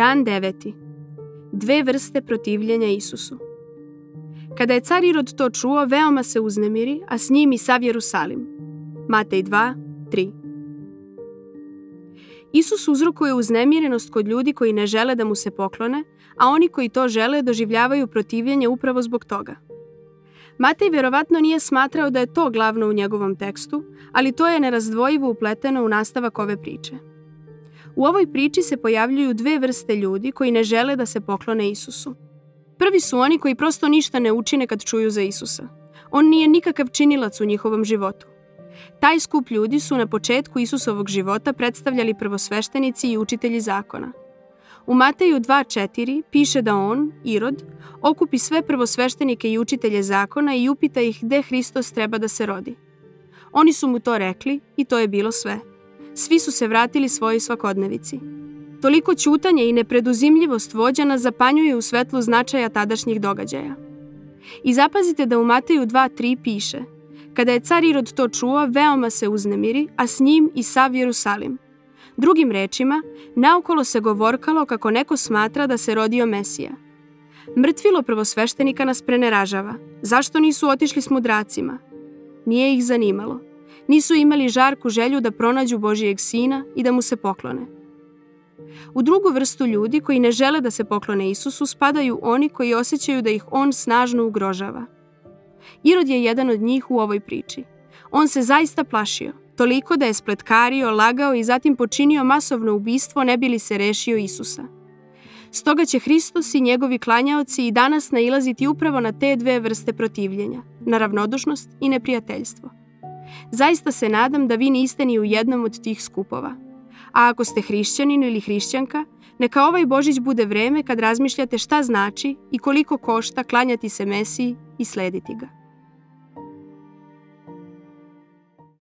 Dan deveti. Dve vrste protivljenja Isusu. Kada je car Irod to čuo, veoma se uznemiri, a s njim i sav Jerusalim. Matej 2, 3. Isus uzrokuje uznemirenost kod ljudi koji ne žele da mu se poklone, a oni koji to žele doživljavaju protivljenje upravo zbog toga. Matej verovatno nije smatrao da je to glavno u njegovom tekstu, ali to je nerazdvojivo upleteno u nastavak ove priče. U ovoj priči se pojavljuju dve vrste ljudi koji ne žele da se poklone Isusu. Prvi su oni koji prosto ništa ne učine kad čuju za Isusa. On nije nikakav činilac u njihovom životu. Taj skup ljudi su na početku Isusovog života predstavljali prvosveštenici i učitelji zakona. U Mateju 2.4 piše da on, Irod, okupi sve prvosveštenike i učitelje zakona i upita ih gde Hristos treba da se rodi. Oni su mu to rekli i to je bilo sve. Svi su se vratili svojoj svakodnevici. Toliko ćutanje i nepreduzimljivost vođana zapanjuje u svetlu značaja tadašnjih događaja. I zapazite da u Mateju 2.3 piše Kada je car Irod to čuo, veoma se uznemiri, a s njim i sav Jerusalim. Drugim rečima, naokolo se govorkalo kako neko smatra da se rodio Mesija. Mrtvilo prvosveštenika nas preneražava. Zašto nisu otišli s mudracima? Nije ih zanimalo. Nisu imali žarku želju da pronađu Božijeg sina i da mu se poklone. U drugu vrstu ljudi koji ne žele da se poklone Isusu spadaju oni koji osjećaju da ih on snažno ugrožava. Irod je jedan od njih u ovoj priči. On se zaista plašio, toliko da je spletkario, lagao i zatim počinio masovno ubistvo ne bili se rešio Isusa. Stoga će Hristos i njegovi klanjaoci i danas nailaziti upravo na te dve vrste protivljenja, na ravnodušnost i neprijateljstvo. Zaista se nadam da vi niste ni u jednom od tih skupova. A ako ste hrišćanin ili hrišćanka, neka ovaj Božić bude vreme kad razmišljate šta znači i koliko košta klanjati se Mesiji i slediti ga.